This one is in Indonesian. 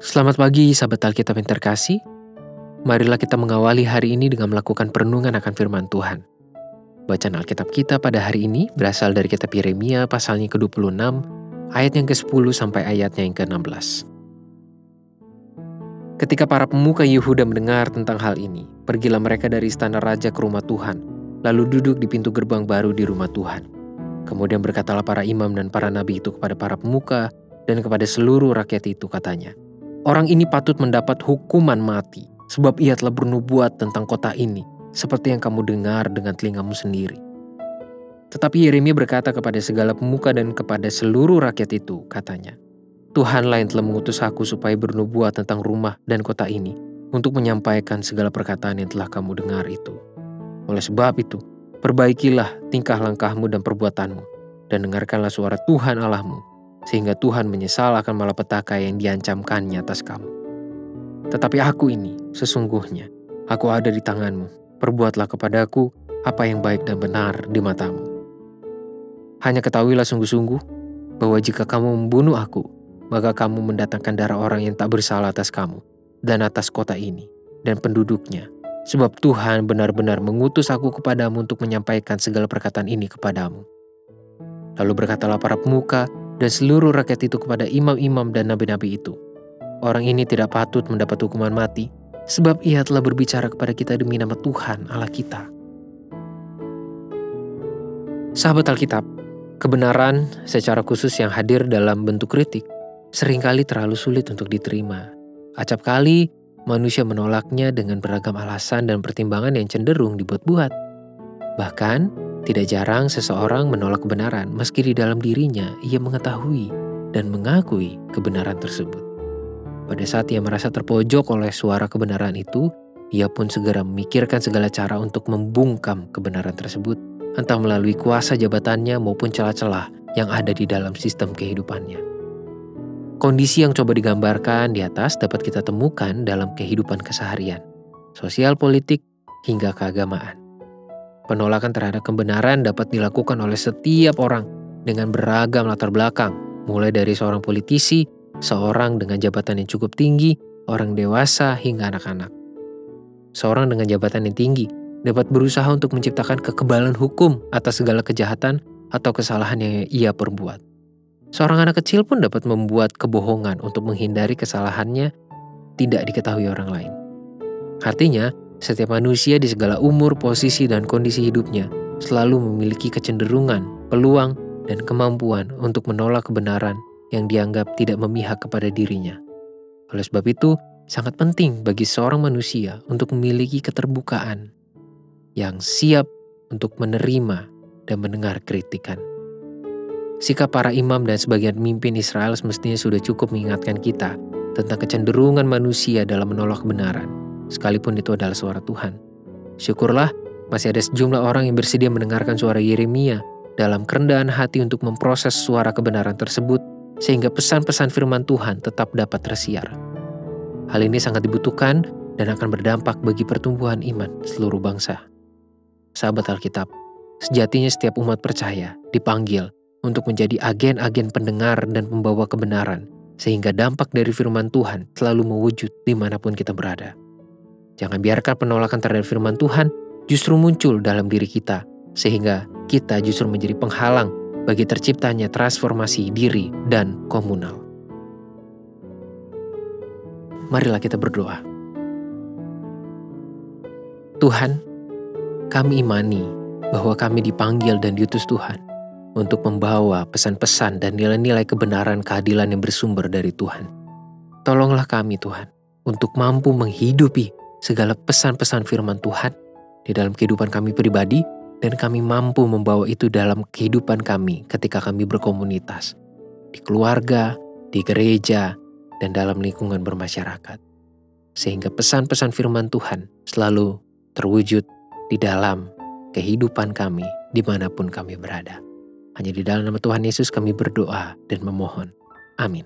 Selamat pagi sahabat Alkitab yang terkasih. Marilah kita mengawali hari ini dengan melakukan perenungan akan firman Tuhan. Bacaan Alkitab kita pada hari ini berasal dari kitab Yeremia pasalnya ke-26, ayat yang ke-10 sampai ayatnya yang ke-16. Ketika para pemuka Yehuda mendengar tentang hal ini, pergilah mereka dari istana raja ke rumah Tuhan, lalu duduk di pintu gerbang baru di rumah Tuhan. Kemudian berkatalah para imam dan para nabi itu kepada para pemuka dan kepada seluruh rakyat itu katanya, Orang ini patut mendapat hukuman mati, sebab ia telah bernubuat tentang kota ini, seperti yang kamu dengar dengan telingamu sendiri. Tetapi Yeremia berkata kepada segala pemuka dan kepada seluruh rakyat itu, katanya, Tuhanlah yang telah mengutus aku supaya bernubuat tentang rumah dan kota ini, untuk menyampaikan segala perkataan yang telah kamu dengar itu. Oleh sebab itu, perbaikilah tingkah langkahmu dan perbuatanmu, dan dengarkanlah suara Tuhan Allahmu, sehingga Tuhan menyesal akan malapetaka yang diancamkannya atas kamu. Tetapi aku ini, sesungguhnya, aku ada di tanganmu. Perbuatlah kepadaku apa yang baik dan benar di matamu. Hanya ketahuilah sungguh-sungguh bahwa jika kamu membunuh aku, maka kamu mendatangkan darah orang yang tak bersalah atas kamu dan atas kota ini dan penduduknya. Sebab Tuhan benar-benar mengutus aku kepadamu untuk menyampaikan segala perkataan ini kepadamu. Lalu berkatalah para pemuka dan seluruh rakyat itu kepada imam-imam dan nabi-nabi itu. Orang ini tidak patut mendapat hukuman mati, sebab ia telah berbicara kepada kita demi nama Tuhan Allah kita. Sahabat Alkitab, kebenaran secara khusus yang hadir dalam bentuk kritik sering kali terlalu sulit untuk diterima. Acap kali manusia menolaknya dengan beragam alasan dan pertimbangan yang cenderung dibuat-buat. Bahkan, tidak jarang seseorang menolak kebenaran meski di dalam dirinya ia mengetahui dan mengakui kebenaran tersebut. Pada saat ia merasa terpojok oleh suara kebenaran itu, ia pun segera memikirkan segala cara untuk membungkam kebenaran tersebut, entah melalui kuasa jabatannya maupun celah-celah yang ada di dalam sistem kehidupannya. Kondisi yang coba digambarkan di atas dapat kita temukan dalam kehidupan keseharian, sosial politik, hingga keagamaan. Penolakan terhadap kebenaran dapat dilakukan oleh setiap orang dengan beragam latar belakang, mulai dari seorang politisi, seorang dengan jabatan yang cukup tinggi, orang dewasa, hingga anak-anak. Seorang dengan jabatan yang tinggi dapat berusaha untuk menciptakan kekebalan hukum atas segala kejahatan atau kesalahan yang ia perbuat. Seorang anak kecil pun dapat membuat kebohongan untuk menghindari kesalahannya tidak diketahui orang lain. Artinya, setiap manusia di segala umur, posisi, dan kondisi hidupnya selalu memiliki kecenderungan, peluang, dan kemampuan untuk menolak kebenaran yang dianggap tidak memihak kepada dirinya. Oleh sebab itu, sangat penting bagi seorang manusia untuk memiliki keterbukaan yang siap untuk menerima dan mendengar kritikan. Sikap para imam dan sebagian pemimpin Israel semestinya sudah cukup mengingatkan kita tentang kecenderungan manusia dalam menolak kebenaran sekalipun itu adalah suara Tuhan. Syukurlah, masih ada sejumlah orang yang bersedia mendengarkan suara Yeremia dalam kerendahan hati untuk memproses suara kebenaran tersebut, sehingga pesan-pesan firman Tuhan tetap dapat tersiar. Hal ini sangat dibutuhkan dan akan berdampak bagi pertumbuhan iman seluruh bangsa. Sahabat Alkitab, sejatinya setiap umat percaya dipanggil untuk menjadi agen-agen pendengar dan pembawa kebenaran, sehingga dampak dari firman Tuhan selalu mewujud di mana pun kita berada. Jangan biarkan penolakan terhadap firman Tuhan justru muncul dalam diri kita, sehingga kita justru menjadi penghalang bagi terciptanya transformasi diri dan komunal. Marilah kita berdoa. Tuhan, kami imani bahwa kami dipanggil dan diutus Tuhan untuk membawa pesan-pesan dan nilai-nilai kebenaran keadilan yang bersumber dari Tuhan. Tolonglah kami Tuhan untuk mampu menghidupi segala pesan-pesan firman Tuhan di dalam kehidupan kami pribadi dan kami mampu membawa itu dalam kehidupan kami ketika kami berkomunitas, di keluarga, di gereja, dan dalam lingkungan bermasyarakat. Sehingga pesan-pesan firman Tuhan selalu terwujud di dalam kehidupan kami di mana pun kami berada. Hanya di dalam nama Tuhan Yesus kami berdoa dan memohon. Amin.